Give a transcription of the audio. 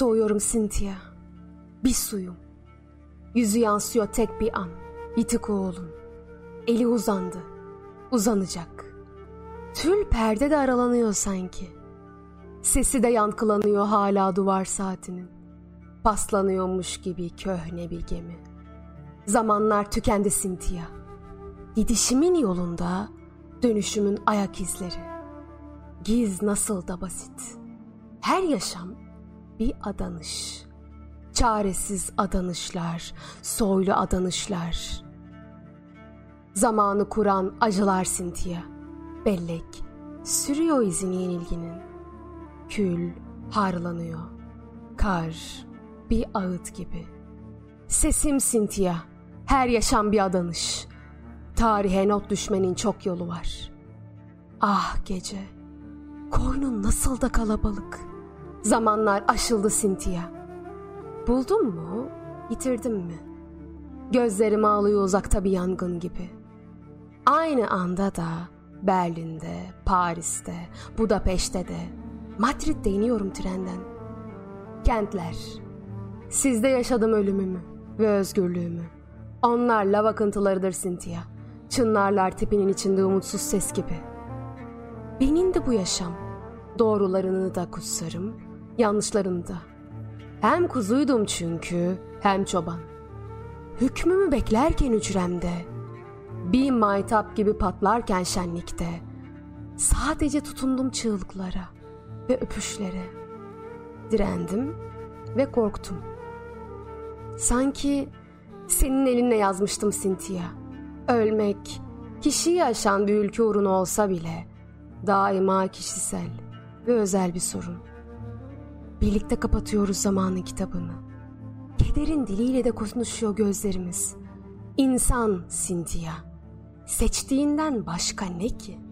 Soğuyorum Cynthia. Bir suyum. Yüzü yansıyor tek bir an. Yitik oğlum. Eli uzandı. Uzanacak. Tül perde de aralanıyor sanki. Sesi de yankılanıyor hala duvar saatinin. Paslanıyormuş gibi köhne bir gemi. Zamanlar tükendi Cynthia. Gidişimin yolunda dönüşümün ayak izleri. Giz nasıl da basit. Her yaşam bir adanış. Çaresiz adanışlar, soylu adanışlar. Zamanı kuran acılar Cynthia. Bellek sürüyor izini yenilginin. Kül harlanıyor. Kar bir ağıt gibi. Sesim Cynthia. Her yaşam bir adanış. Tarihe not düşmenin çok yolu var. Ah gece. Koynun nasıl da kalabalık. Zamanlar aşıldı Cynthia. Buldun mu? Yitirdim mi? Gözlerim ağlıyor uzakta bir yangın gibi. Aynı anda da Berlin'de, Paris'te, Budapeşte de, Madrid'de iniyorum trenden. Kentler. Sizde yaşadım ölümümü ve özgürlüğümü. Onlar lav akıntılarıdır Cynthia. Çınlarlar tipinin içinde umutsuz ses gibi. Benim de bu yaşam. Doğrularını da kutsarım, yanlışlarını da. Hem kuzuydum çünkü, hem çoban. Hükmümü beklerken hücremde, bir maytap gibi patlarken şenlikte, sadece tutundum çığlıklara ve öpüşlere. Direndim ve korktum. Sanki senin elinle yazmıştım Cynthia. Ölmek, kişiyi aşan bir ülke uğruna olsa bile daima kişisel ve özel bir sorun. Birlikte kapatıyoruz zamanın kitabını. Kederin diliyle de konuşuyor gözlerimiz. İnsan Cynthia. Seçtiğinden başka ne ki?''